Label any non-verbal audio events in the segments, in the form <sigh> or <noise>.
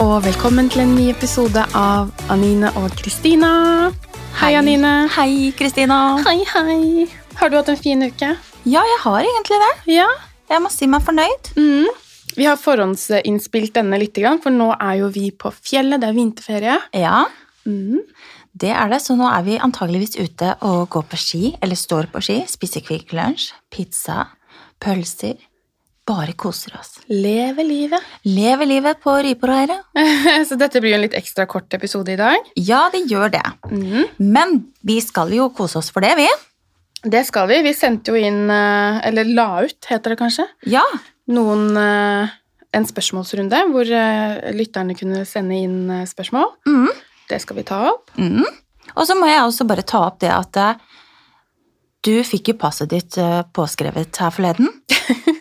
og velkommen til en ny episode av Anine og Kristina. Hei, Anine. Hei, Kristina. Hei, hei. Har du hatt en fin uke? Ja, jeg har egentlig det. Ja. Jeg må si meg fornøyd. Mm. Vi har forhåndsinnspilt denne litt, for nå er jo vi på fjellet. Det er vinterferie. Ja, Mm. det er det. Så nå er vi antageligvis ute og går på ski, eller står på ski, spiser Kvikk Lunsj, pizza, pølser. Bare koser oss. Leve livet. Lever livet på Rypereiret. <laughs> Så dette blir jo en litt ekstra kort episode i dag. Ja, det gjør det. Mm. Men vi skal jo kose oss for det, vi. Det skal vi. Vi sendte jo inn, eh, eller la ut, heter det kanskje, Ja. noen eh, en spørsmålsrunde hvor eh, lytterne kunne sende inn spørsmål. Mm. Det skal vi ta opp. Mm. Og så må jeg også bare ta opp det at du fikk jo passet ditt påskrevet her forleden. <laughs>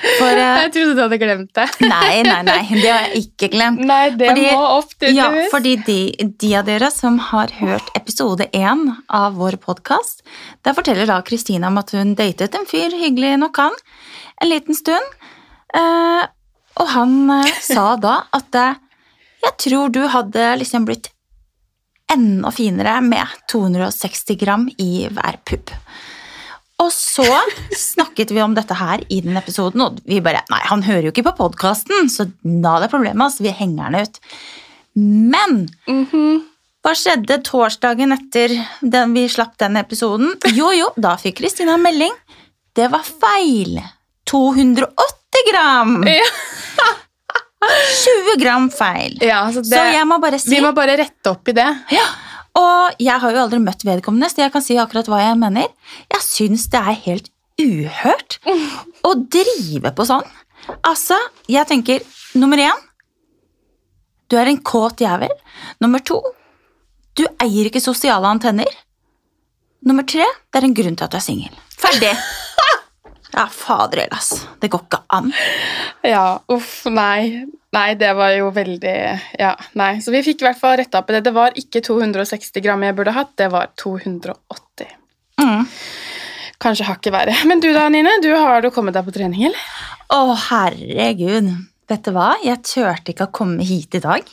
For uh, Jeg trodde du hadde glemt det. Nei, nei, nei, det har jeg ikke glemt. Nei, det Fordi- må opp, Ja, fordi de, de av dere som har hørt episode én av vår podkast, der forteller da Kristina om at hun datet en fyr, hyggelig nok han, en liten stund. Uh, og han uh, sa da at jeg tror du hadde liksom blitt enda finere med 260 gram i hver pupp. Og så snakket vi om dette her i den episoden, og vi bare Nei, han hører jo ikke på podkasten, så da er det problemet hans. Vi henger han ut. Men Mhm. hva skjedde torsdagen etter den vi slapp den episoden? Jo, jo, da fikk Kristina en melding. Det var feil. 280 gram! Ja. 20 gram feil. Ja, så det, Så jeg må bare si vi må bare rette opp i det. ja. Og jeg har jo aldri møtt vedkommende, så jeg kan si akkurat hva jeg mener. Jeg syns det er helt uhørt å drive på sånn. Altså, jeg tenker nummer én Du er en kåt jævel. Nummer to Du eier ikke sosiale antenner. Nummer tre Det er en grunn til at du er singel. Ferdig. <laughs> Ja, fader heller, ass. Det går ikke an. Ja, uff, nei. Nei, det var jo veldig Ja, nei. Så vi fikk i hvert fall retta opp i det. Det var ikke 260 gram jeg burde hatt, det var 280. Mm. Kanskje hakket verre. Men du da, Nine? Du har du kommet deg på trening, eller? Å, herregud. Vet du hva? Jeg turte ikke å komme hit i dag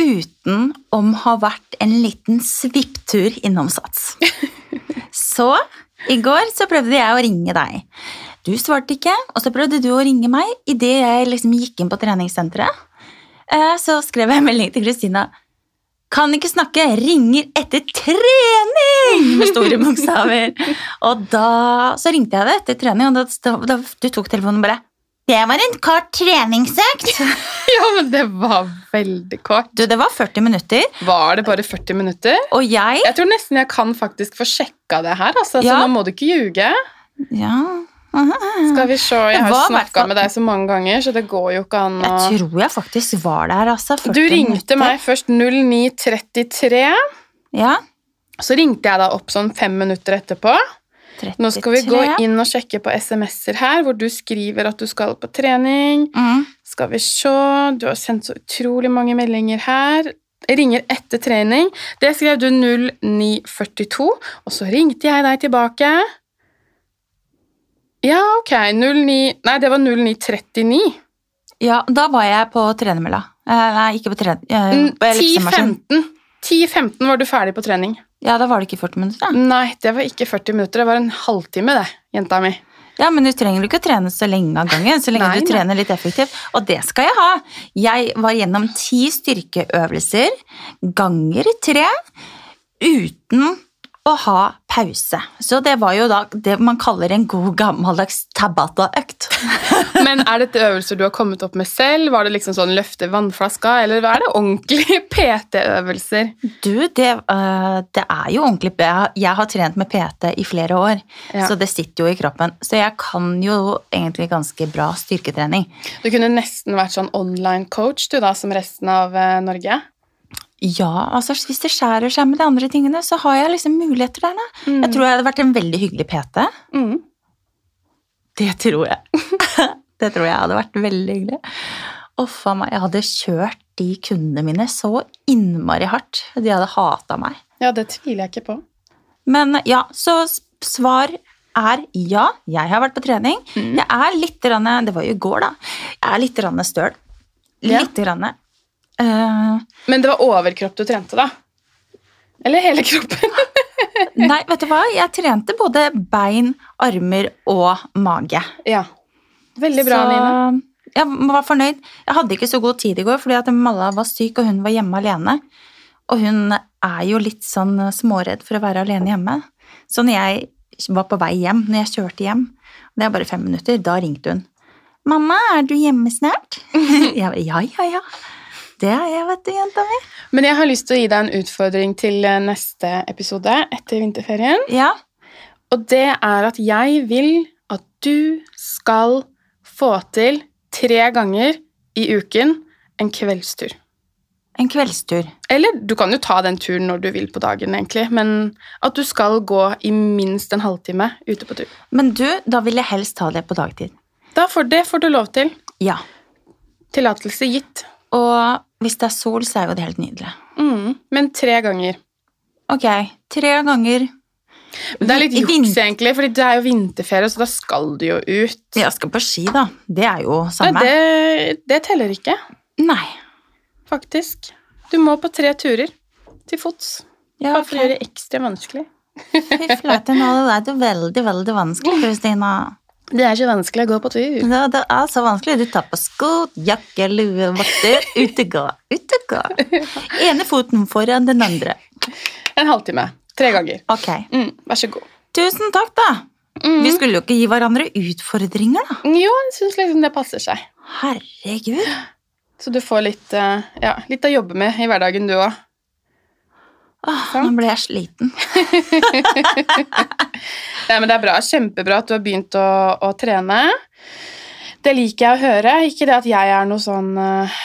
uten om ha vært en liten svipptur innom Sats. <laughs> Så i går så prøvde jeg å ringe deg. Du svarte ikke, og så prøvde du å ringe meg idet jeg liksom gikk inn på treningssenteret. Eh, Så skrev jeg melding til Kristina. Kan ikke snakke, ringer etter trening! Med store bokstaver. Og da så ringte jeg deg etter trening, og da, da, du tok telefonen bare Det var en kort treningsøkt. <laughs> Ja, men det var veldig kort. Du, det var 40 minutter, Var det bare 40 minutter? og jeg Jeg tror nesten jeg kan faktisk få sjekka det her, altså, så nå må du ikke ljuge. Ja Skal vi se, Jeg har snakka med deg så mange ganger, så det går jo ikke an å Jeg tror jeg faktisk var der, altså. 40 Du ringte meg først 09.33. Ja. Så ringte jeg da opp sånn fem minutter etterpå. 33. Nå skal vi gå inn og sjekke på SMS-er her, hvor du skriver at du skal på trening. Mm. Skal vi se Du har sendt så utrolig mange meldinger her. Jeg ringer etter trening. Det skrev du 0942, og så ringte jeg deg tilbake. Ja, ok. 09 Nei, det var 0939. Ja, da var jeg på tredemølla. Eh, nei, ikke på tredje... Eh, Mm, på ellipsemaskin. 10.15. 10.15 var du ferdig på trening. Ja, da var det ikke 40 minutter, da. Nei, det var ikke 40 minutter. Det var en halvtime, det, jenta mi. Ja, men du trenger ikke å trene så lenge av gangen, så lenge Nei, du nei. trener litt effektivt. Og det skal jeg ha. Jeg var gjennom ti styrkeøvelser ganger tre uten å ha pause. Så det var jo da det man kaller en god gammeldags tabata-økt. <laughs> Men er dette øvelser du har kommet opp med selv? Var det liksom sånn løfte vannflaska, eller er det ordentlige <laughs> PT-øvelser? Du, det, øh, det er jo ordentlig Jeg har, trent med PT i flere år, Ja. så det sitter jo i kroppen. Så jeg kan jo egentlig ganske bra styrketrening. Du kunne nesten vært sånn online coach du da, som resten av eh, Norge. Ja, altså hvis det skjærer seg med de andre tingene, så har jeg liksom muligheter der. Da. Jeg tror jeg hadde vært en veldig hyggelig PT. Mm. Det tror jeg. <laughs> det tror jeg hadde vært veldig hyggelig. Uff a meg, jeg hadde kjørt de kundene mine så innmari hardt. De hadde hata meg. Ja, det tviler jeg ikke på. Men ja, så svar er ja, jeg har vært på trening. Mm. Jeg er litt, rann, det var jo i går da, jeg er litt støl. Litt. Ja. Men det var overkropp du trente, da? Eller hele kroppen? <laughs> nei, vet du hva? Jeg trente både bein, armer og mage. ja. Veldig bra, så Nina. jeg var fornøyd. Jeg hadde ikke så god tid i går fordi at Malla var syk, og hun var hjemme alene. Og hun er jo litt sånn småredd for å være alene hjemme. Så når jeg var på vei hjem, når jeg kjørte hjem, det er bare fem minutter, da ringte hun. 'Mamma, er du hjemme snart?' <laughs> jeg bare, ja, ja, ja. Det har jeg, vet du, jenta mi. Men jeg har lyst til å gi deg en utfordring til eh, neste episode etter vinterferien. Ja, Og det er at jeg vil at du skal få til tre ganger i uken en kveldstur. en kveldstur. Eller du kan jo ta den turen når du vil på dagen, egentlig, men at du skal gå i minst en halvtime ute på tur. Men du, da vil jeg helst ta det på dagtid. Da får, det får du lov til. Ja. Tillatelse gitt. Og hvis det er sol, så er jo det helt nydelig. Mm, men tre ganger. Ok, tre ganger. Men det er litt juks, egentlig, for det er jo vinterferie, så da skal du jo ut. Jeg skal på ski, da. Det er jo Nei, samme. det, det teller ikke, Nei. faktisk. Du må på tre turer til fots. Ja, Bare for å gjøre det ekstra vanskelig. Fy flate, nå er det veldig, veldig vanskelig, <laughs> Kristina. Det er ikke vanskelig å gå på tur. Det, det er så vanskelig. Du tar på sko, jakke, lue, votter, <laughs> utegå, og gå. Ut og gå. Ene foten foran den andre. En halvtime. Tre ganger. Ok. Mm, vær så god. Tusen takk, da. Mm. Vi skulle jo ikke gi hverandre utfordringer, da. Jo, jeg syns liksom det passer seg. Herregud. Så du får litt, eh, ja, litt å jobbe med i hverdagen, du òg. Åh, nå ble jeg sliten. <laughs> Nei, men det er bra. Kjempebra at du har begynt å, å trene. Det liker jeg å høre. Ikke det at jeg er noe sånn eh,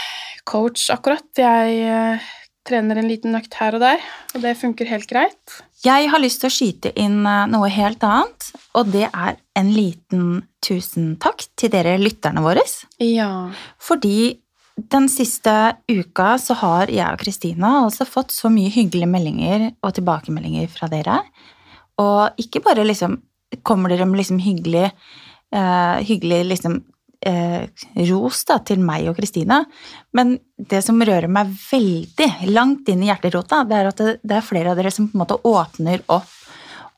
coach, akkurat. Jeg eh, trener en liten økt her og der, og det funker helt greit. Jeg har lyst til å skyte inn eh, noe helt annet, og det er en liten tusen takk til dere lytterne våre. Ja. Fordi den siste uka så har jeg og Kristina altså fått så mye hyggelige meldinger og tilbakemeldinger fra dere. Og ikke bare liksom kommer dere med liksom hyggelig, uh, hyggelig liksom uh, ros da, til meg og Kristina, men det som rører meg veldig langt inn i hjerterota, det er at det, det er flere av dere som på en måte åpner opp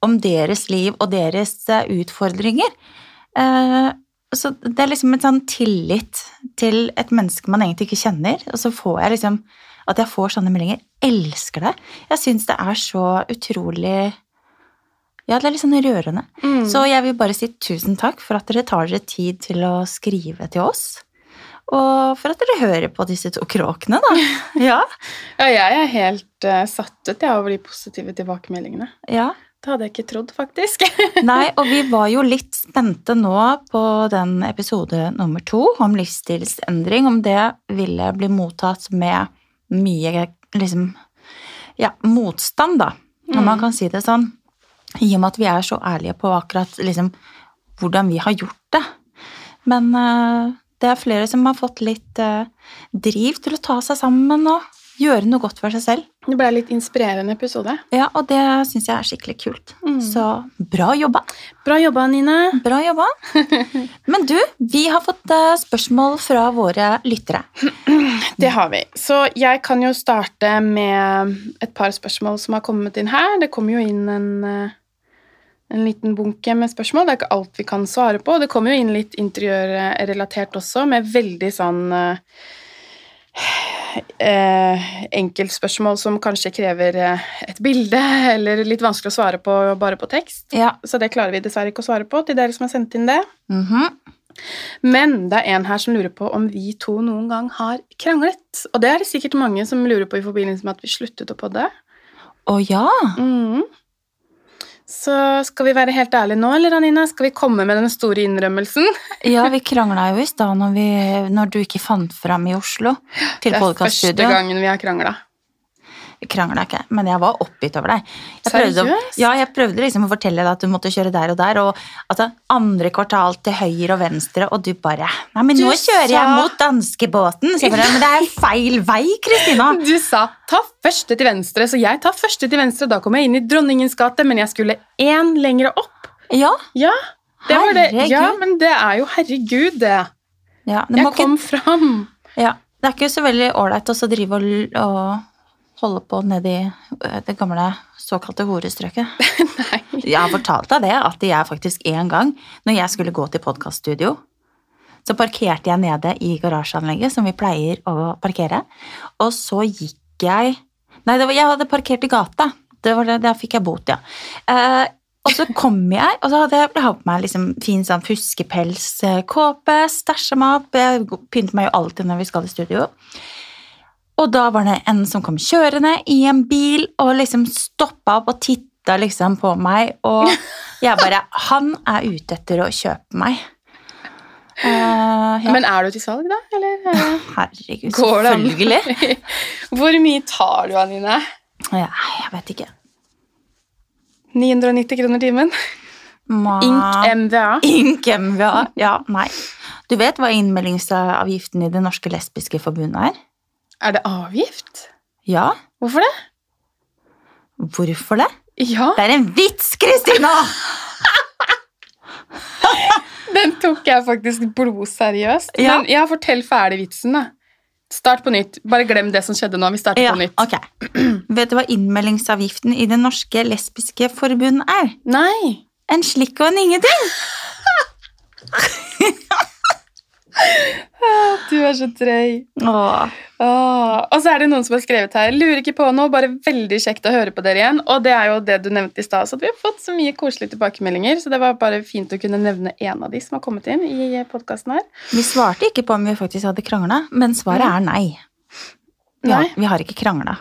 om deres liv og deres eh, utfordringer. Eh, så det er liksom en sånn tillit til et menneske man egentlig ikke kjenner, og så får jeg liksom at jeg får sånne meldinger. Elsker det. Jeg syns det er så utrolig Ja, det er litt sånn rørende. Mm. Så jeg vil bare si tusen takk for at dere tar dere tid til å skrive til oss. Og for at dere hører på disse to kråkene, da. <laughs> Ja. ja, jeg er helt uh, satt ut jeg, over de positive tilbakemeldingene. ja. Det hadde jeg ikke trodd, faktisk. <laughs> Nei, og vi var jo litt spente nå på den episode nummer to om livsstilsendring, om det ville bli mottatt med mye liksom ja, motstand, da, om man Mm. kan si det sånn. I og med at vi er så ærlige på akkurat liksom hvordan vi har gjort det. Men uh, det er flere som har fått litt uh, driv til å ta seg sammen og gjøre noe godt for seg selv. Det ble en litt inspirerende episode. Ja, og det syns jeg er skikkelig kult. Mm. Så bra jobba. Bra jobba, Nine. Bra jobba. <laughs> Men du, vi har fått eh, spørsmål fra våre lyttere. <clears throat> Det har vi. Så jeg kan jo starte med et par spørsmål som har kommet inn her. Det kommer jo inn en, eh, en liten bunke med spørsmål. Det er ikke alt vi kan svare på. Det kommer jo inn litt interiørrelatert også, med veldig sånn eh, enkeltspørsmål som kanskje krever eh, et bilde, <laughs> eller litt vanskelig å svare på bare på tekst. Ja. Så det klarer vi dessverre ikke å svare på til dere som har sendt inn det. Mhm. Men det er en her som lurer på om vi to noen gang har kranglet. Og det er det sikkert mange som lurer på i forbindelse med at vi sluttet å podde. Å ja. Mhm. Så skal vi være helt ærlige nå, eller Anina? Skal vi komme med den store innrømmelsen? <laughs> Ja, vi krangla jo i stad når, når du ikke fant fram i Oslo til Det er første gangen vi har krangla. Vi krangla ikke, men jeg var oppgitt over deg. Jeg prøvde, ja, jeg prøvde liksom å fortelle deg at du måtte kjøre der og der, og at det andre kvartal til høyre og venstre, og du bare Nei, men Du nå kjører jeg mot danskebåten! Så jeg bare, men det er feil vei, Kristina! <laughs> Du sa 'ta første til venstre', så jeg tar første til venstre. Da kom jeg inn i Dronningens gate, men jeg skulle én lengre opp. Ja, Ja, det var det. Herregud. Ja, men det er jo herregud, det. ja det jeg Jeg ikke kom fram. Ja, Det er ikke så veldig ålreit å drive og, og holde på nedi eh, det gamle såkalte horestrøket. <laughs> Nei. Jeg har fortalt deg det, at jeg faktisk en gang, når jeg skulle gå til podkaststudio, så parkerte jeg nede i garasjeanlegget, som vi pleier å parkere, og så gikk jeg Nei, det var, jeg hadde parkert i gata. Det var det, Der fikk jeg bot, ja. Eh, og så kom jeg, og så hadde jeg, hatt på meg liksom fin sånn fuskepelskåpe, stæsja meg opp. Jeg pynter meg jo alltid når vi skal i studio. Og da var det en som kom kjørende i en bil og liksom stoppa opp og titta liksom på meg, og <laughs> jeg bare Han er ute etter å kjøpe meg. Uh, ja. Men er du til salg, da? Eller <laughs> Herregud, selvfølgelig. <laughs> Hvor mye tar du, Anine? Ja, jeg vet ikke. 990 kroner timen? Ma- Ink MVA. Ink MVA. Ja, nei. Du vet hva innmeldingsavgiften i Det norske lesbiske forbundet er? Er det avgift? Ja. Hvorfor det? Hvorfor det? Ja, Det er en vits, Kristina! <laughs> den tok jeg faktisk blodseriøst. Ja. Men ja, fortell ferdig vitsen, da. Start på nytt. Bare glem det som skjedde nå. Vi starter Ja, på nytt. ok. Vet du hva innmeldingsavgiften i Det norske lesbiske forbund er? Nei. En slikk og en ingenting. <laughs> <laughs> Du er så trøy. Åh. Åh. Og så er det noen som har skrevet her. Lurer ikke på noe, bare veldig kjekt å høre på dere igjen. Og det er jo det du nevnte i stad, så vi har fått så mye koselige tilbakemeldinger. Så det var bare fint å kunne nevne en av de som har kommet inn i podkasten her. Vi svarte ikke på om vi faktisk hadde krangla, men svaret er nei. Ja, Nei. vi har ikke krangla.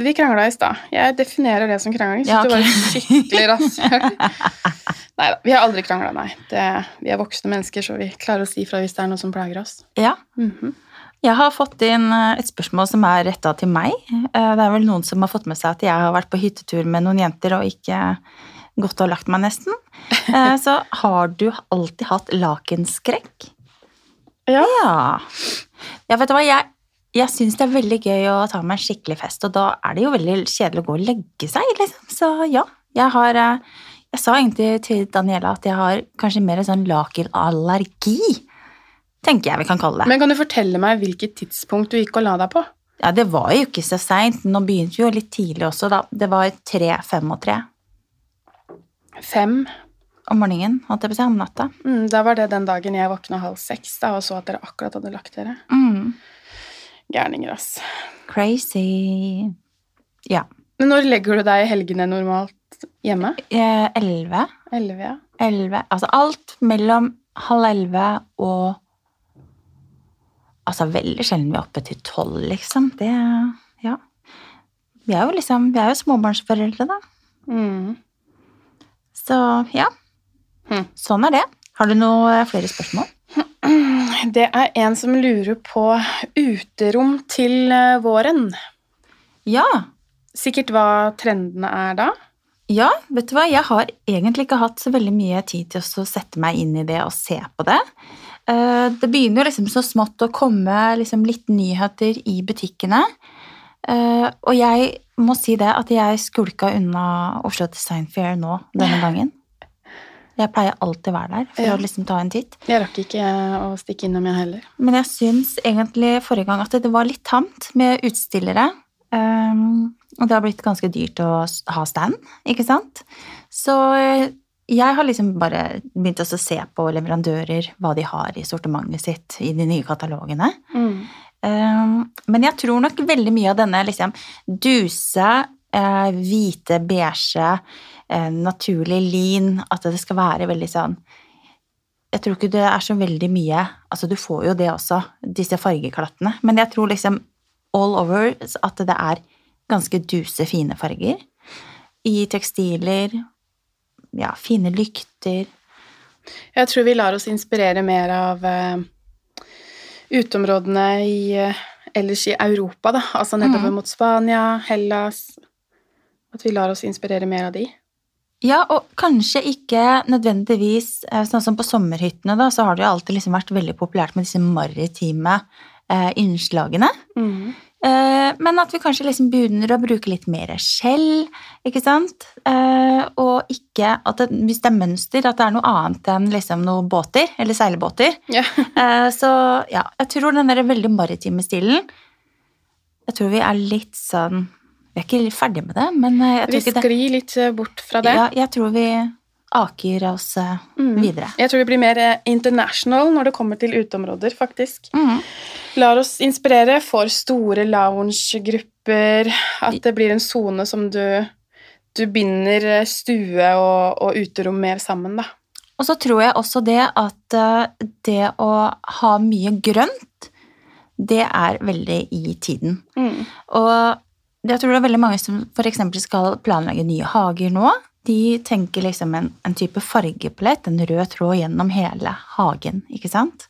Vi krangla i stad. Jeg definerer det som krangling. Så Ja, du var skikkelig rasshøl. Nei da, vi har aldri krangla, nei. Det, vi er voksne mennesker, så vi klarer å si fra hvis det er noe som plager oss. Ja. Mhm. Jeg har fått inn eh, et spørsmål som er retta til meg. Eh, Det er vel noen som har fått med seg at jeg har vært på hyttetur med noen jenter og ikke gått og lagt meg, nesten. Eh, Så har du alltid hatt lakenskrekk? Ja. Ja. Ja, vet du hva, jeg, jeg syns det er veldig gøy å ta meg en skikkelig fest, og da er det jo veldig kjedelig å gå og legge seg, liksom. Så ja, jeg har eh, Jeg sa egentlig til Daniela at jeg har kanskje mer sånn lakenallergi, tenker jeg vi kan kalle det. Men kan du fortelle meg hvilket tidspunkt du gikk og la deg på? Ja, det var jo ikke så seint. Nå begynte vi jo litt tidlig også, da. Det var tre, fem og tre Fem. om morgenen, holdt jeg på å si, om natta. Mm, da var det den dagen jeg våkna halv seks da, og så at dere akkurat hadde lagt dere. Mm. Gærninger, ass. Crazy. Ja. Men når legger du deg i helgene normalt hjemme? Eh, Elleve. Elleve, ja. Elleve. Altså alt mellom halv elleve og Altså veldig sjelden vi er oppe til tolv, liksom. Det Ja. Vi er jo liksom Vi er jo småbarnsforeldre, da. Mm. Så ja. Hm. Sånn er det. Har du noen flere spørsmål? Det er en som lurer på uterom til eh, våren. Ja. Sikkert hva trendene er da. Ja, vet du hva, jeg har egentlig ikke hatt så veldig mye tid til å sette meg inn i det og se på det. Eh, Det begynner jo liksom så smått å komme liksom litt nyheter i butikkene. Eh, Og jeg må si det at jeg skulka unna Oslo Design Fair nå denne <laughs> gangen. Jeg pleier alltid å være der for Ja. å liksom ta en titt. Jeg rakk ikke å stikke innom, jeg heller. Men jeg syns egentlig forrige gang at det var litt tamt med utstillere. Um, og det har blitt ganske dyrt å ha stand, ikke sant? Så eh, jeg har liksom bare begynt å se på leverandører, hva de har i sortimentet sitt i de nye katalogene. Mm. Um, men jeg tror nok veldig mye av denne liksom duse, uh, hvite, beige, naturlig lin, at det skal være veldig sånn Jeg tror ikke det er så veldig mye Altså, du får jo det også, disse fargeklattene, men jeg tror liksom all over at det er ganske duse, fine farger. I tekstiler, ja, fine lykter. Jeg tror vi lar oss inspirere mer av eh, uteområdene i, eh, ellers i Europa, da. Altså nedover mm. mot Spania, Hellas. At vi lar oss inspirere mer av de. Ja, og kanskje ikke nødvendigvis eh, Sånn som på sommerhyttene, da, så har det jo alltid liksom vært veldig populært med disse maritime eh, innslagene. Mm. Eh, men at vi kanskje liksom begynner å bruke litt mer skjell, ikke sant? Eh, og ikke at det, hvis det er mønster, at det er noe annet enn liksom noen båter, eller seilbåter. Ja. <laughs> Eh, så ja, jeg tror den der veldig maritime stilen Jeg tror vi er litt sånn Vi er ikke ferdig med det, men eh, jeg Vi tror ikke det sklir litt eh, bort fra det. ja, Jeg tror vi aker oss eh, Mm. videre. Jeg tror vi blir mer international når det kommer til uteområder, faktisk. Mm. Lar oss inspirere, for store lounge-grupper, at det blir en sone som du, du binder stue og, og uterom mer sammen, da. Og så tror jeg også det at det å ha mye grønt, det er veldig i tiden. Mm. Og jeg tror det er veldig mange som f.eks. skal planlegge nye hager nå. De tenker liksom en, en type fargepalett, en rød tråd gjennom hele hagen, ikke sant?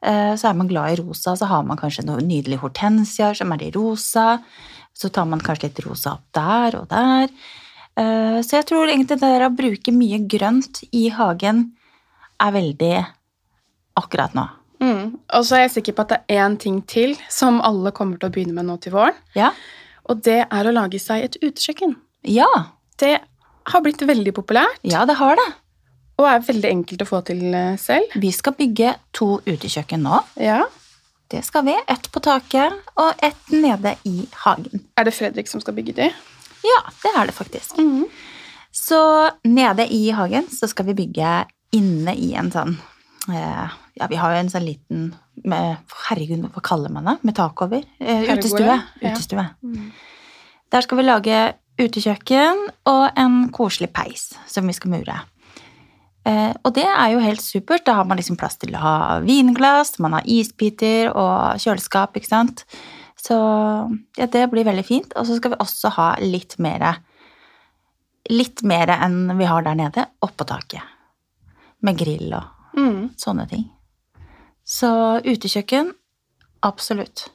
Eh, Så er man glad i rosa, så har man kanskje noen nydelige hortensiaer som er i rosa. Så tar man kanskje litt rosa opp der og der. Eh, Så jeg tror egentlig det der å bruke mye grønt i hagen er veldig akkurat nå. Mm. Og så er jeg sikker på at det er én ting til som alle kommer til å begynne med nå til våren. Ja? Og det er å lage seg et utekjøkken. Ja, Det har blitt veldig populært ja det har det. og er veldig enkelt å få til eh, selv. Vi skal bygge to utekjøkken nå. Ja. Det skal vi. Ett på taket og ett nede i hagen. Er det Fredrik som skal bygge de? Ja, det er det faktisk. Mm. Så nede i hagen så skal vi bygge inne i en sånn Ja, vi har jo en sånn liten med, Herregud, hva kaller man det? Med tak over? Eh, Pergole, utestue. ja. utestue. Mm. Der skal vi lage utekjøkken og en koselig peis som vi skal mure. Eh, og det er jo helt supert. Da har man liksom plass til å ha vinglass, man har isbiter og kjøleskap, ikke sant. Så ja, det blir veldig fint. Og så skal vi også ha litt mer Litt mer enn vi har der nede, oppå taket. Med grill og Mm. sånne ting. Så utekjøkken, absolutt.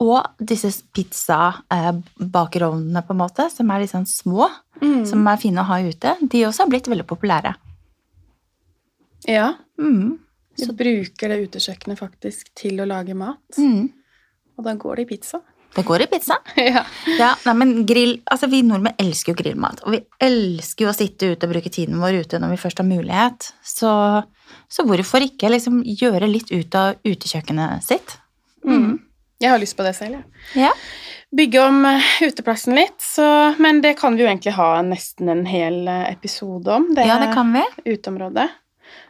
Og disse pizza-bakerovnene, på en måte, som er litt sånn små, Mm. som er fine å ha ute, de også har blitt veldig populære. Ja. Mm. Vi bruker det utekjøkkenet faktisk til å lage mat. Mm. Og da går det i pizza. Det går i pizza. <laughs> ja. Ja, nei, men grill, altså Vi nordmenn elsker jo grillmat, og vi elsker jo å sitte ute og bruke tiden vår ute når vi først har mulighet. Så, så hvorfor ikke liksom gjøre litt ut av utekjøkkenet sitt? Mm. Jeg har lyst på det selv, jeg. Ja. Bygge om eh, uteplassen litt, så, men det kan vi jo egentlig ha nesten en hel eh, episode om. Det, ja, det kan vi. uteområdet.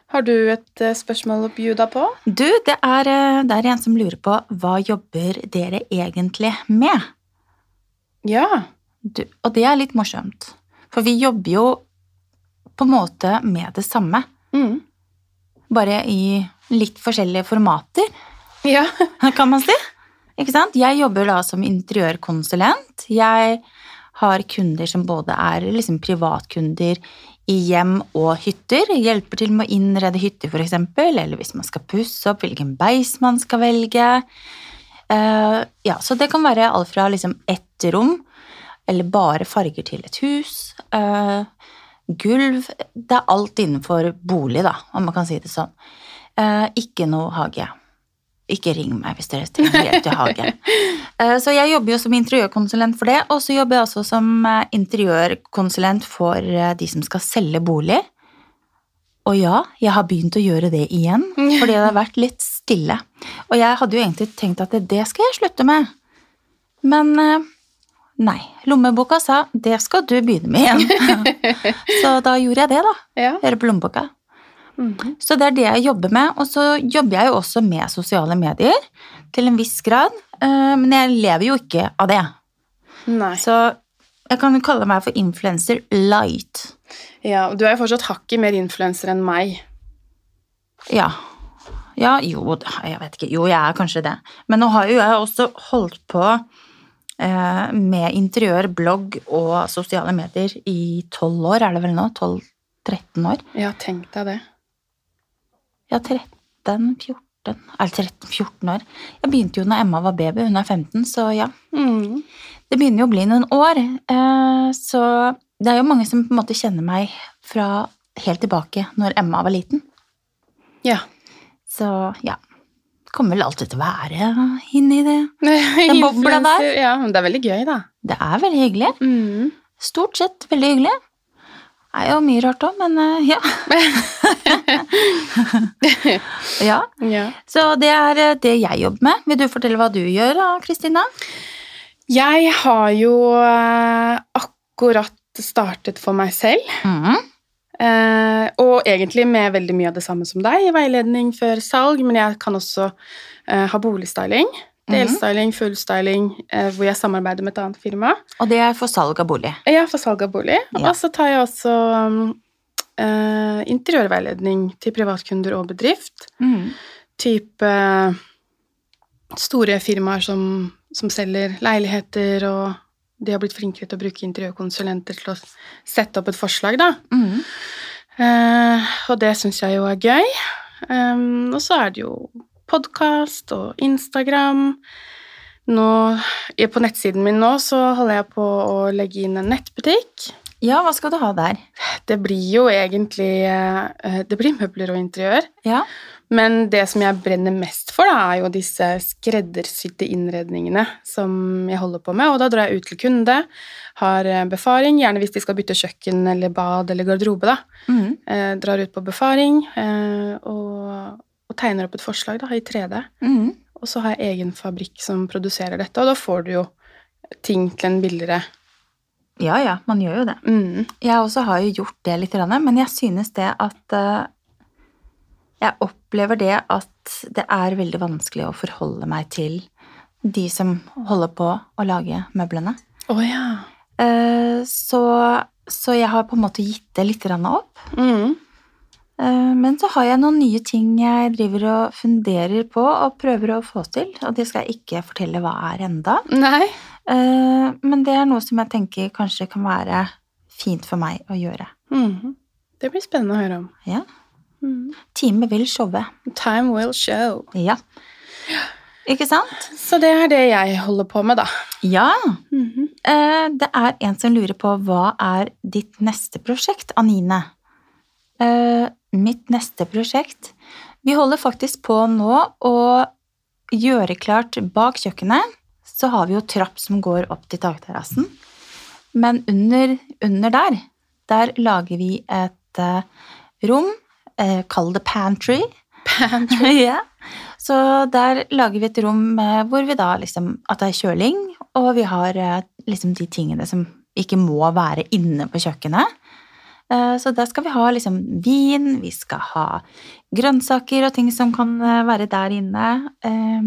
Har du et eh, spørsmål å bjuda på? Du, det er, eh, det er en som lurer på hva jobber dere egentlig med? Ja. Du, og det er litt morsomt, for vi jobber jo på en måte med det samme, Mm. bare i litt forskjellige formater, Ja. <laughs> kan man si. Ikke sant? Jeg jobber da som interiørkonsulent. Jeg har kunder som både er liksom privatkunder i hjem og hytter. Hjelper til med å innrede hytter, f.eks., eller hvis man skal pusse opp, hvilken beis man skal velge. Uh, ja, så det kan være alt fra liksom ett rom, eller bare farger til et hus. Uh, gulv Det er alt innenfor bolig, da, om man kan si det sånn. Uh, ikke noe hage. Ikke ring meg hvis dere trenger hjelp til hage. Eh, Så jeg jobber jo som interiørkonsulent for det, og så jobber jeg også som eh, interiørkonsulent for eh, de som skal selge bolig. Og ja, jeg har begynt å gjøre det igjen, fordi det har vært litt stille. Og jeg hadde jo egentlig tenkt at det skal jeg slutte med. Men nei, lommeboka sa det skal du begynne med igjen. <laughs> Så da gjorde jeg det, da. ja. Høre på lommeboka. Mhm. Så det er det jeg jobber med. Og så jobber jeg jo også med sosiale medier til en viss grad. eh, Men jeg lever jo ikke av det. Nei. Så jeg kan jo kalle meg for influencer light. Ja, og du er jo fortsatt hakket mer influenser enn meg. Ja. Ja, jo, jeg vet ikke. Jo, jeg er kanskje det. Men nå har jo jeg også holdt på eh, med interiør, blogg og sosiale medier i tolv år, er det vel nå? 12-13 år? Ja, tenk deg det. Ja, 13-14 Eller 13-14 år. Jeg begynte jo når Emma var baby, hun er 15, så ja. Mm. Det begynner jo å bli noen år. eh, Så det er jo mange som på en måte kjenner meg fra helt tilbake når Emma var liten. Ja. Så ja. kommer vel alltid til å være inni det. <laughs> Den bobla der. Ja, men det er veldig gøy, da. Det er veldig hyggelig. Mm. Stort sett veldig hyggelig. Det er jo mye rart òg, men eh, ja. <laughs> ja. Ja. Så det er eh, det jeg jobber med. Vil du fortelle hva du gjør da, Kristina? Jeg har jo eh, akkurat startet for meg selv. Mhm. Uh, og egentlig med veldig mye av det samme som deg, veiledning før salg, men jeg kan også uh, ha boligstyling. Delstyling, fullstyling, eh, hvor jeg samarbeider med et annet firma. Og det er for salg av bolig. Ja, for salg av bolig. Ja. Og så tar jeg også eh, interiørveiledning til privatkunder og bedrift. Mm. Type eh, store firmaer som, som selger leiligheter, og de har blitt flinkere til å bruke interiørkonsulenter til å sette opp et forslag, da. Mm. Uh, og det syns jeg jo er gøy. Um, og så er det jo podkast og Instagram. Nå, på nettsiden min nå så holder jeg på å legge inn en nettbutikk. Ja, hva skal du ha der? Det blir jo egentlig eh, Det blir møbler og interiør. Ja. Men det som jeg brenner mest for, da, er jo disse skreddersydde innredningene som jeg holder på med. Og da drar jeg ut til kunde, har eh, befaring, gjerne hvis de skal bytte kjøkken eller bad eller garderobe. da. Mm. Eh, drar ut på befaring eh, og, og tegner opp et forslag da, i 3D. Mm. Og så har jeg egen fabrikk som produserer dette, og da får du jo ting til en billigere Ja, ja, man gjør jo det. mm. Jeg også har jo gjort det litt, men jeg synes det at eh, Jeg opplever det at det er veldig vanskelig å forholde meg til de som holder på å lage møblene. Oh, ja. Eh, Så, så jeg har på en måte gitt det litt opp. Mm. Eh, Men så har jeg noen nye ting jeg driver og funderer på og prøver å få til, og det skal jeg ikke fortelle hva er enda. Nei. Eh, Men det er noe som jeg tenker kanskje kan være fint for meg å gjøre. Mhm. Det blir spennende å høre om. Ja. Mm. Time vil showe. Time will show. Ja. Ikke sant? Så det er det jeg holder på med, da. Ja. Mm -hmm. Det er en som lurer på hva er ditt neste prosjekt, Anine? Mitt neste prosjekt Vi holder faktisk på nå å gjøre klart bak kjøkkenet. Så har vi jo trapp som går opp til takterrassen. Men under, under der, der lager vi et uh, rom. Uh, Kall det pantry. Pantry. <laughs> ja. Så der lager vi et rom hvor vi da liksom At det er kjøling, og vi har eh, liksom de tingene som ikke må være inne på kjøkkenet. Eh, Så der skal vi ha liksom vin, vi skal ha grønnsaker og ting som kan eh, være der inne. Eh,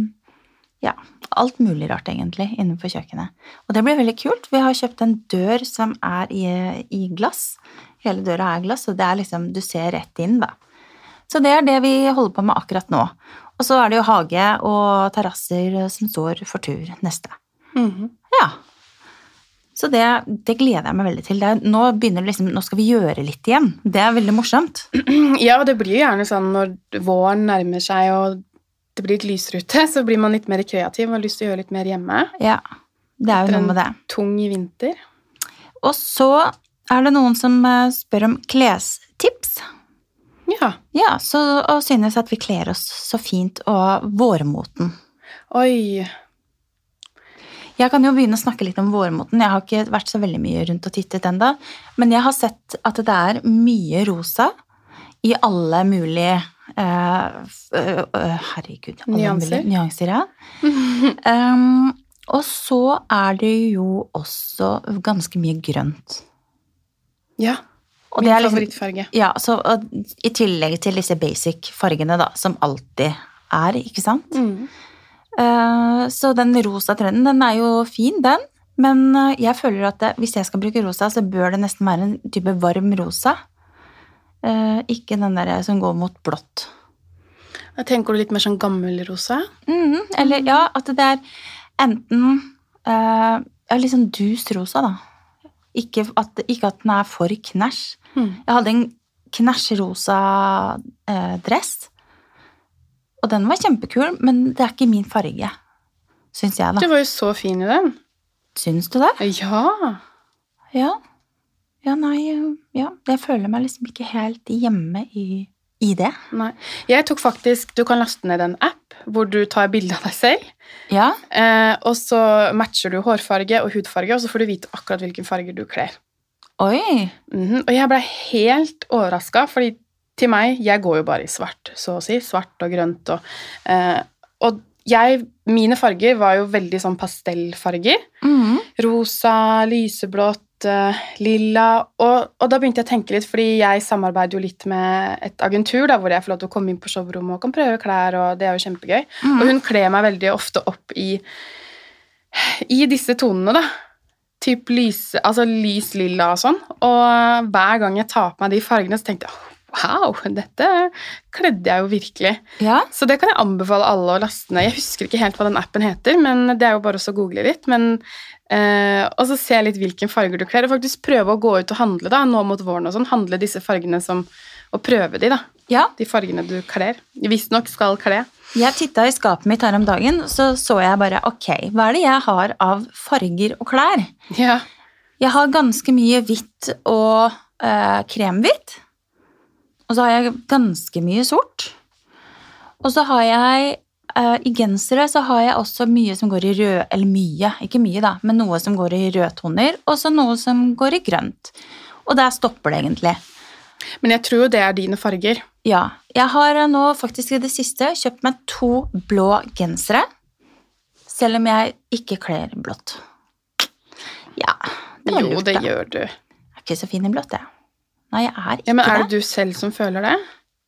Ja, alt mulig rart egentlig innenfor kjøkkenet. Og det blir veldig kult. Vi har kjøpt en dør som er i, i glass. Hele døra er glass, og det er liksom Du ser rett inn, da. Så det er det vi holder på med akkurat nå. Og så er det jo hage og terrasser som står for tur neste. Mhm. Ja. Så det, det gleder jeg meg veldig til. Det er, nå, det liksom, nå skal vi gjøre litt igjen. Det er veldig morsomt. <clears throat> Ja, og det blir jo gjerne sånn når våren nærmer seg og det blir litt lysere ute, <laughs> så blir man litt mer kreativ og har lyst til å gjøre litt mer hjemme. Ja, det er jo noe med det. Tung vinter. Og så er det noen som eh, spør om klestips. Ja. Ja, så, og synes at vi kler oss så fint og vårmoten. Oi. Jeg kan jo begynne å snakke litt om vårmoten. Jeg har ikke vært så veldig mye rundt og tittet enda, men jeg har sett at det er mye rosa i alle mulige uh, uh, Herregud. alle Nyanser. mulige Nyanser, ja. <laughs> um, og så er det jo også ganske mye grønt. Ja. Og Min liksom- favorittfarge. Ja, så og, I tillegg til disse basic fargene, da, som alltid er, ikke sant? Mm. Eh, Så den rosa trenden, den er jo fin, den. Men eh, jeg føler at det, hvis jeg skal bruke rosa, så bør det nesten være en type varm rosa. Eh, Ikke den der som går mot blått. Da tenker du litt mer sånn gammelrosa? Mm, Eller ja, at det er enten ja, litt sånn dus rosa, da. Ikke at, ikke at den er for knæsj. Mm. Jeg hadde en knæsjrosa eh, dress, og den var kjempekul, men det er ikke min farge. Syns jeg, da. Du var jo så fin i den. Syns du det? Ja. Ja. Ja, nei Ja, jeg føler meg liksom ikke helt hjemme i, i det. Nei. Jeg tok faktisk Du kan laste ned en app hvor du tar bilde av deg selv. Ja. Eh, og så matcher du hårfarge og hudfarge, og så får du vite akkurat hvilken farge du kler. Oi. Mhm, Og jeg ble helt overraska, fordi til meg Jeg går jo bare i svart, så å si. Svart og grønt og eh, Og jeg Mine farger var jo veldig sånn pastellfarger. Mhm. Rosa, lyseblått, eh, lilla. Og, og da begynte jeg å tenke litt, fordi jeg samarbeider jo litt med et agentur da, hvor jeg får lov til å komme inn på showrommet og kan prøve klær, og det er jo kjempegøy. Mm. Og hun kler meg veldig ofte opp i, i disse tonene, da. Typ lys, altså lys lilla og sånn. Og hver gang jeg tar på meg de fargene, så tenkte jeg wow, dette kledde jeg jo virkelig. Ja. Så det kan jeg anbefale alle å laste ned. Jeg husker ikke helt hva den appen heter, men det er jo bare å google litt. Men, eh, og så se litt hvilken farger du kler, og faktisk prøve å gå ut og handle da, nå mot våren og sånn. Handle disse fargene som Og prøve de, da. ja. De fargene du kler. Visstnok skal kle. Jeg titta i skapet mitt her om dagen, så så jeg bare ok, hva er det jeg har av farger og klær? Ja. Jeg har ganske mye hvitt og øh, kremhvitt. Og så har jeg ganske mye sort. Og så har jeg uh, I gensere så har jeg også mye som går i rød Eller mye, ikke mye, da, men noe som går i rødtoner, og så noe som går i grønt. Og der stopper det egentlig. Men jeg tror jo det er dine farger. Ja. Jeg har eh, nå faktisk i det siste kjøpt meg to blå gensere. Selv om jeg ikke kler blått. Ja, det var jo, lurt, det da. gjør du. Jeg er ikke så fin i blått, jeg. Nei, jeg er ikke det. Ja, men Er det. det du selv som føler det?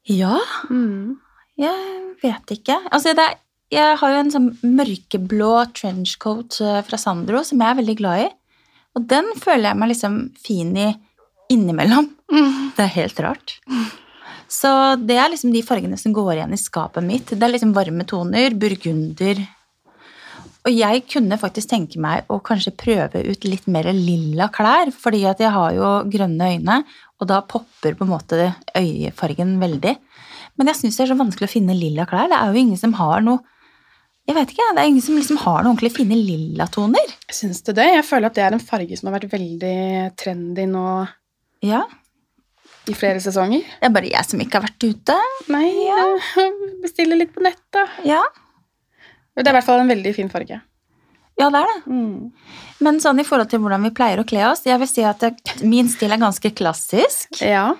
Ja, Mm. jeg vet ikke. Altså, det er, jeg har jo en sånn mørkeblå trenchcoat eh, fra Sandro som jeg er veldig glad i. Og den føler jeg meg liksom fin i innimellom. Det er helt rart. Så det er liksom de fargene som går igjen i skapet mitt. Det er liksom varme toner, burgunder. Og jeg kunne faktisk tenke meg å kanskje prøve ut litt mer lilla klær, fordi at jeg har jo grønne øyne, og da popper på en måte øyefargen veldig. Men jeg syns det er så vanskelig å finne lilla klær. Det er jo ingen som har noe Jeg vet ikke, det er ingen som liksom har noen ordentlig fine lillatoner. Syns du det? Jeg føler at det er en farge som har vært veldig trendy nå Ja, i flere sesonger. det er bare jeg som ikke har vært ute. Nei, bestille litt på nett, da. Ja, Det er i hvert fall en veldig fin farge. Ja det er det. Mm. Men sånn i forhold til hvordan vi pleier å kle oss, jeg vil si at det, min stil er ganske klassisk. Ja.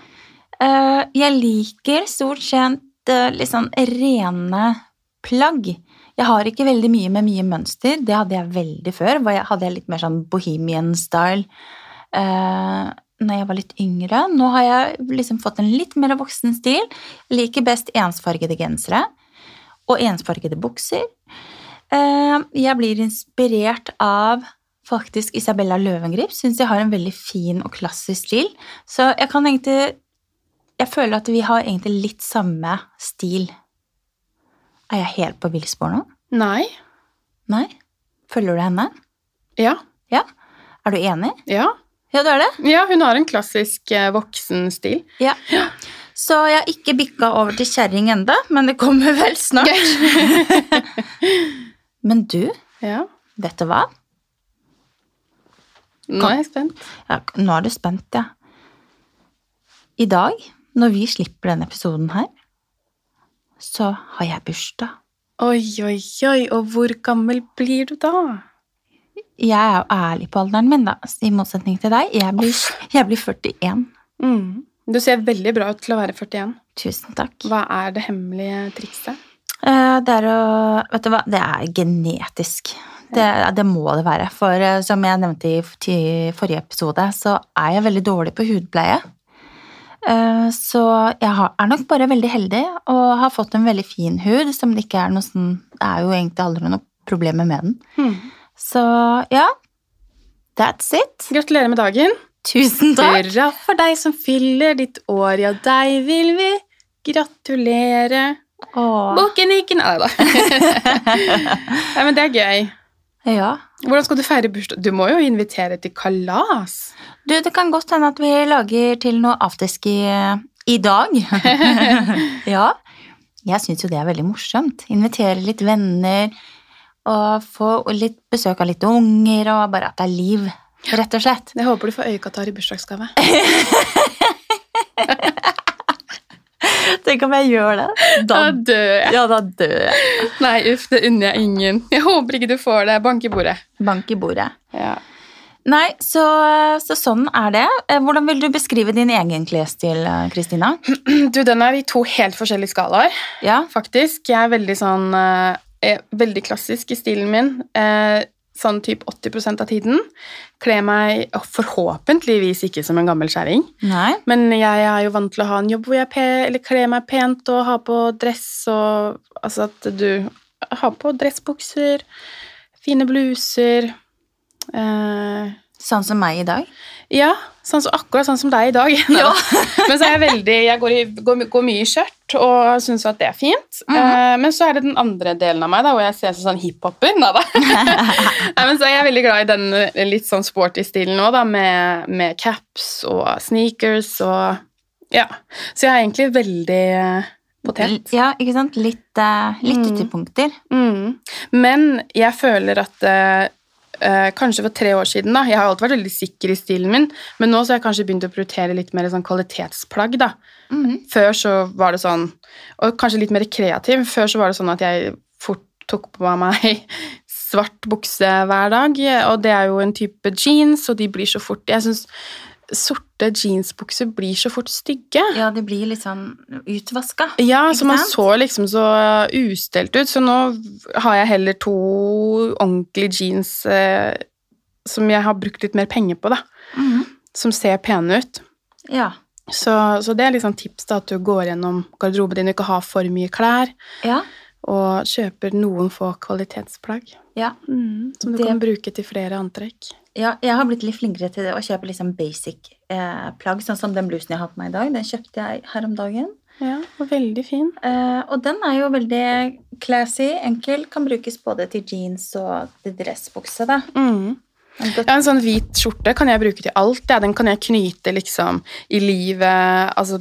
Eh, jeg liker stort sett eh, litt sånn rene plagg. Jeg har ikke veldig mye med mye mønster. Det hadde jeg veldig før. hvor jeg hadde litt mer sånn bohemian style uh, når jeg var litt yngre. Nå har jeg liksom fått en litt mer voksen stil. Liker best ensfargede gensere og ensfargede bukser. Eh, jeg blir inspirert av faktisk Isabella Løvengrip. Syns jeg har en veldig fin og klassisk stil. Så jeg kan egentlig Jeg føler at vi har egentlig litt samme stil. Er jeg helt på villspor nå? Nei. Nei? Følger du henne? Ja. Ja? Er du enig? Ja. Ja, du er det? ja, hun har en klassisk voksen stil Ja. Så jeg har ikke bikka over til kjerring enda, men det kommer vel snart. <laughs> <laughs> Men du, Ja. vet du hva? Nå er jeg spent. Ja, nå er du spent, ja. I dag, når vi slipper denne episoden her, så har jeg bursdag. Oi, oi, oi, og hvor gammel blir du da? Jeg er jo ærlig på alderen min, da, i motsetning til deg. Jeg blir, jeg blir 41. Mm. Du ser veldig bra ut til å være 41. Tusen takk. Hva er det hemmelige trikset? Eh, Det er å Vet du hva, det er genetisk. Det, det må det være. For eh, som jeg nevnte i forrige episode, så er jeg veldig dårlig på hudpleie. Eh, Så jeg er nok bare veldig heldig og har fått en veldig fin hud, som det ikke er noe sånn Det er jo egentlig aldri noe problemer med den. Hmm. Så ja, that's it. Gratulerer med dagen. Tusen takk. Hurra for deg som fyller ditt år, ja, deg vil vi gratulere. Ikke Nei da. <laughs> Nei, men det er gøy. Ja. Hvordan skal du feire bursdag? Du må jo invitere til kalas. Du, det kan godt hende at vi lager til noe afterski eh, i dag. <laughs> ja. Jeg syns jo det er veldig morsomt. Invitere litt venner, og få litt besøk av litt unger, og bare at det er liv, rett og slett. Jeg håper du får øyekatarr i bursdagsgave. <laughs> Det Tenk om jeg gjør det. Da, Da dør jeg. ja, da dør jeg. Nei, uff, det unner jeg ingen. Jeg håper ikke du får det. Bank i bordet. Bank i bordet. Ja. Nei, så, så sånn er det. Eh, Hvordan vil du beskrive din egen klesstil, eh, Kristina? <clears throat> Du, den er i to helt forskjellige skalaer, Ja. faktisk. Jeg er veldig sånn eh, er Veldig klassisk i stilen min. Eh, sånn typ 80% av tiden. Kler meg forhåpentligvis ikke som en gammel kjerring. Men jeg er jo vant til å ha en jobb hvor jeg pe kler meg pent og har på dress og Altså at du har på dressbukser, fine bluser eh, Sånn som meg i dag? Ja, sånn som, akkurat sånn som deg i dag. <laughs> Ja. Men så er jeg veldig Jeg går, i, går, går mye i skjørt og syns at det er fint. Mm -hmm. uh, men så er det den andre delen av meg da, hvor jeg ser sånn hiphoper. Nei da. <laughs> <laughs> Nei, men så er jeg veldig glad i den eh, litt sånn sporty stilen nå, da, med, med caps og sneakers og Ja. Så jeg er egentlig veldig potent. potet. Ja, ikke sant? Litt, uh, litt Mm. ytterpunkter. Mm. Men jeg føler at eh, eh, Kanskje for tre år siden da, Jeg har alltid vært veldig sikker i stilen min, men nå så har jeg kanskje begynt å prioritere litt mer sånn kvalitetsplagg. da. Mhm. Før så var det sånn Og kanskje litt mer kreativ. Før så var det sånn at jeg fort tok på meg <laughs> svart bukse hver dag, og det er jo en type jeans, og de blir så fort Jeg syns sorte jeansbukser blir så fort stygge. Ja, de blir litt sånn utvaska. Ja, så man så liksom så ustelt ut, så nå har jeg heller to ordentlige jeans eh, som jeg har brukt litt mer penger på, da. Mhm. Som ser pene ut. Ja. Så, så det er liksom tips, da, at du går gjennom garderoben din og ikke har for mye klær, Ja. Og kjøper noen få kvalitetsplagg. ja. Som du Det- kan bruke til flere antrekk. Ja, jeg har blitt litt flinkere til det å kjøpe liksom basic eh, plagg, sånn som den blusen jeg har på meg i dag. Den kjøpte jeg her om dagen. Ja, og veldig fin. Eh, og den er jo veldig classy, enkel, kan brukes både til jeans og til dressbukse. da. Mm. Ja, En sånn hvit skjorte kan jeg bruke til alt. Ja. Den kan jeg knyte liksom i livet, altså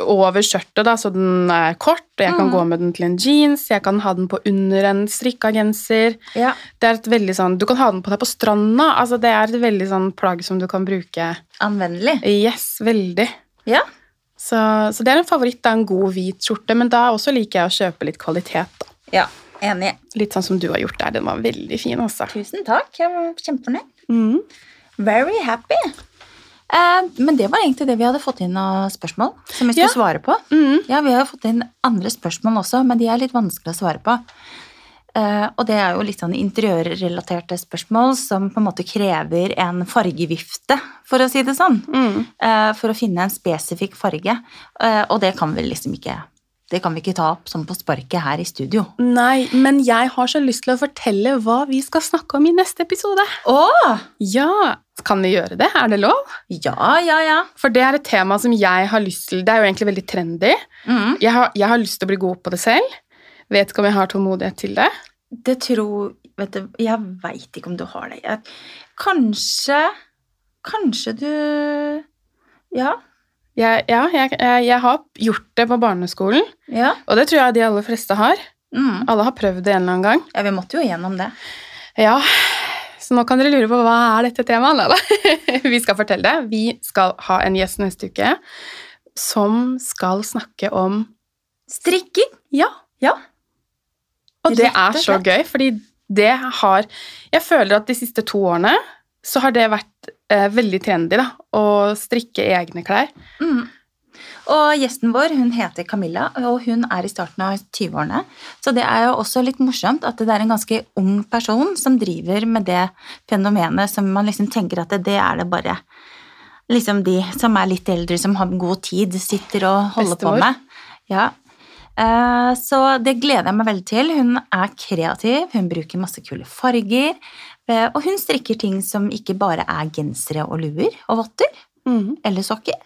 over skjørtet, da, så den er kort. Og jeg kan Mm. gå med den til en jeans, jeg kan ha den på under en strikka genser. Ja, Det er et veldig sånn, Du kan ha den på deg på stranda. altså Det er et veldig sånn plagg som du kan bruke. anvendelig. Yes, veldig. Ja. Så, så det er en favoritt av en god hvit skjorte, men da også liker jeg å kjøpe litt kvalitet. da. ja, enig. Litt sånn som du har gjort der. Den var veldig fin, altså. Tusen takk, jeg var kjempefornøyd. Mm. Very happy. Eh, men det var egentlig det vi hadde fått inn av spørsmål som vi skulle Ja. svare på. Mm. Ja, vi har fått inn andre spørsmål også, men de er litt vanskelig å svare på. Eh, og det er jo litt sånn interiørrelaterte spørsmål som på en måte krever en fargevifte, for å si det sånn. Mm. eh, for å finne en spesifikk farge. Og det kan vi liksom ikke Det kan vi ikke ta opp sånn på sparket her i studio. Nei, men jeg har så lyst til å fortelle hva vi skal snakke om i neste episode. Åh! Ja, Kan vi gjøre det? Er det lov? Ja, ja, ja. For det er et tema som jeg har lyst til. Det er jo egentlig veldig trendy. Mm. Jeg har, jeg har lyst til å bli god på det selv. Vet ikke om jeg har tålmodighet til det. Det tror Vet du, jeg veit ikke om du har det. Jeg, kanskje Kanskje du Ja. Jeg, ja, jeg, jeg, har gjort det på barneskolen, Ja. og det tror jeg de aller fleste har. Mm. Alle har prøvd det en eller annen gang. ja, vi måtte jo gjennom det. Ja, så nå kan dere lure på hva er dette temaet? Nei da. <laughs> Vi skal fortelle det. Vi skal ha en gjest neste uke som skal snakke om Strikking. ja. Ja. Og det er så gøy, fordi det har Jeg føler at de siste to årene så har det vært eh, veldig trendy da, å strikke egne klær. Mm. Og gjesten vår hun heter Camilla, og hun er i starten av 20-årene. Så det er jo også litt morsomt at det er en ganske ung person som driver med det fenomenet som man liksom tenker at det, det er det bare liksom de som er litt eldre, som har god tid, sitter og holder Bestemor. på med. Ja. Eh, Så det gleder jeg meg veldig til. Hun er kreativ, hun bruker masse kule farger. Eh, Og hun strikker ting som ikke bare er gensere og luer og votter mm. eller sokker.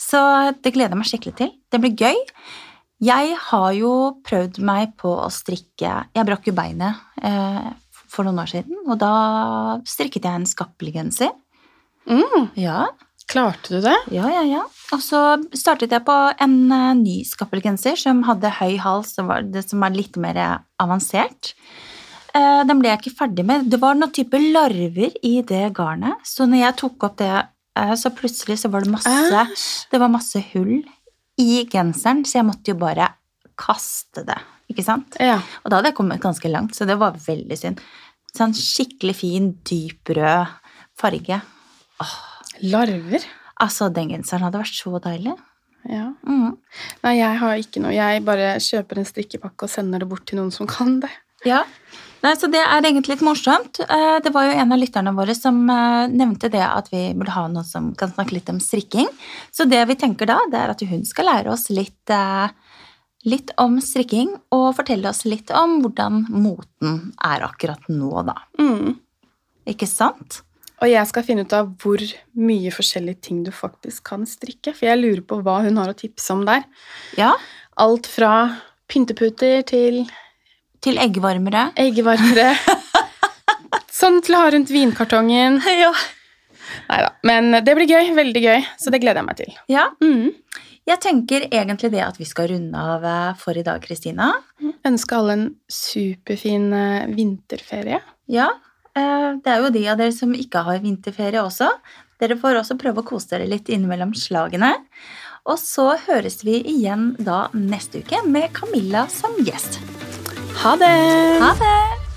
Så det gleder jeg meg skikkelig til. Det blir gøy. Jeg har jo prøvd meg på å strikke Jeg brakk jo beinet eh, for noen år siden, og da strikket jeg en skappelgenser. Mm. Ja, Klarte du det? ja, ja, ja. Og så startet jeg på en eh, ny skappelgenser som hadde høy hals, som var, det som er litt mer avansert. Eh, den ble jeg ikke ferdig med. Det var noen type larver i det garnet, så når jeg tok opp det, eh, så plutselig så var det masse det var masse hull i genseren, så jeg måtte jo bare kaste det. Ikke sant? Ja. Og da hadde jeg kommet ganske langt, så det var veldig synd. Sånn skikkelig fin, dyp rød farge. Larver. Altså, den genseren hadde vært så deilig. Ja. Mm. Nei, jeg har ikke noe. Jeg bare kjøper en strikkepakke og sender det bort til noen som kan det. Ja. Nei, så det er egentlig litt morsomt. Eh, Det var jo en av lytterne våre som eh, nevnte det at vi burde ha noen som kan snakke litt om strikking. Så det vi tenker da, det er at hun skal lære oss litt, eh, litt om strikking, og fortelle oss litt om hvordan moten er akkurat nå, da. Mm. Ikke sant? Og jeg skal finne ut av hvor mye forskjellige ting du faktisk kan strikke. For jeg lurer på hva hun har å tipse om der. Ja. Alt fra pynteputer til Til eggvarmere. Eggvarmere. <laughs> sånn til å ha rundt vinkartongen. <laughs> Ja. Nei da. Men det blir gøy. Veldig gøy. Så det gleder jeg meg til. ja. Mm. Jeg tenker egentlig det at vi skal runde av eh, for i dag, Kristina. Ønske alle en superfin eh, vinterferie. Ja, eh, det er jo de av dere som ikke har vinterferie også. Dere får også prøve å kose dere litt innimellom slagene. Og så høres vi igjen da neste uke med Camilla som gjest. Ha det! Ha det!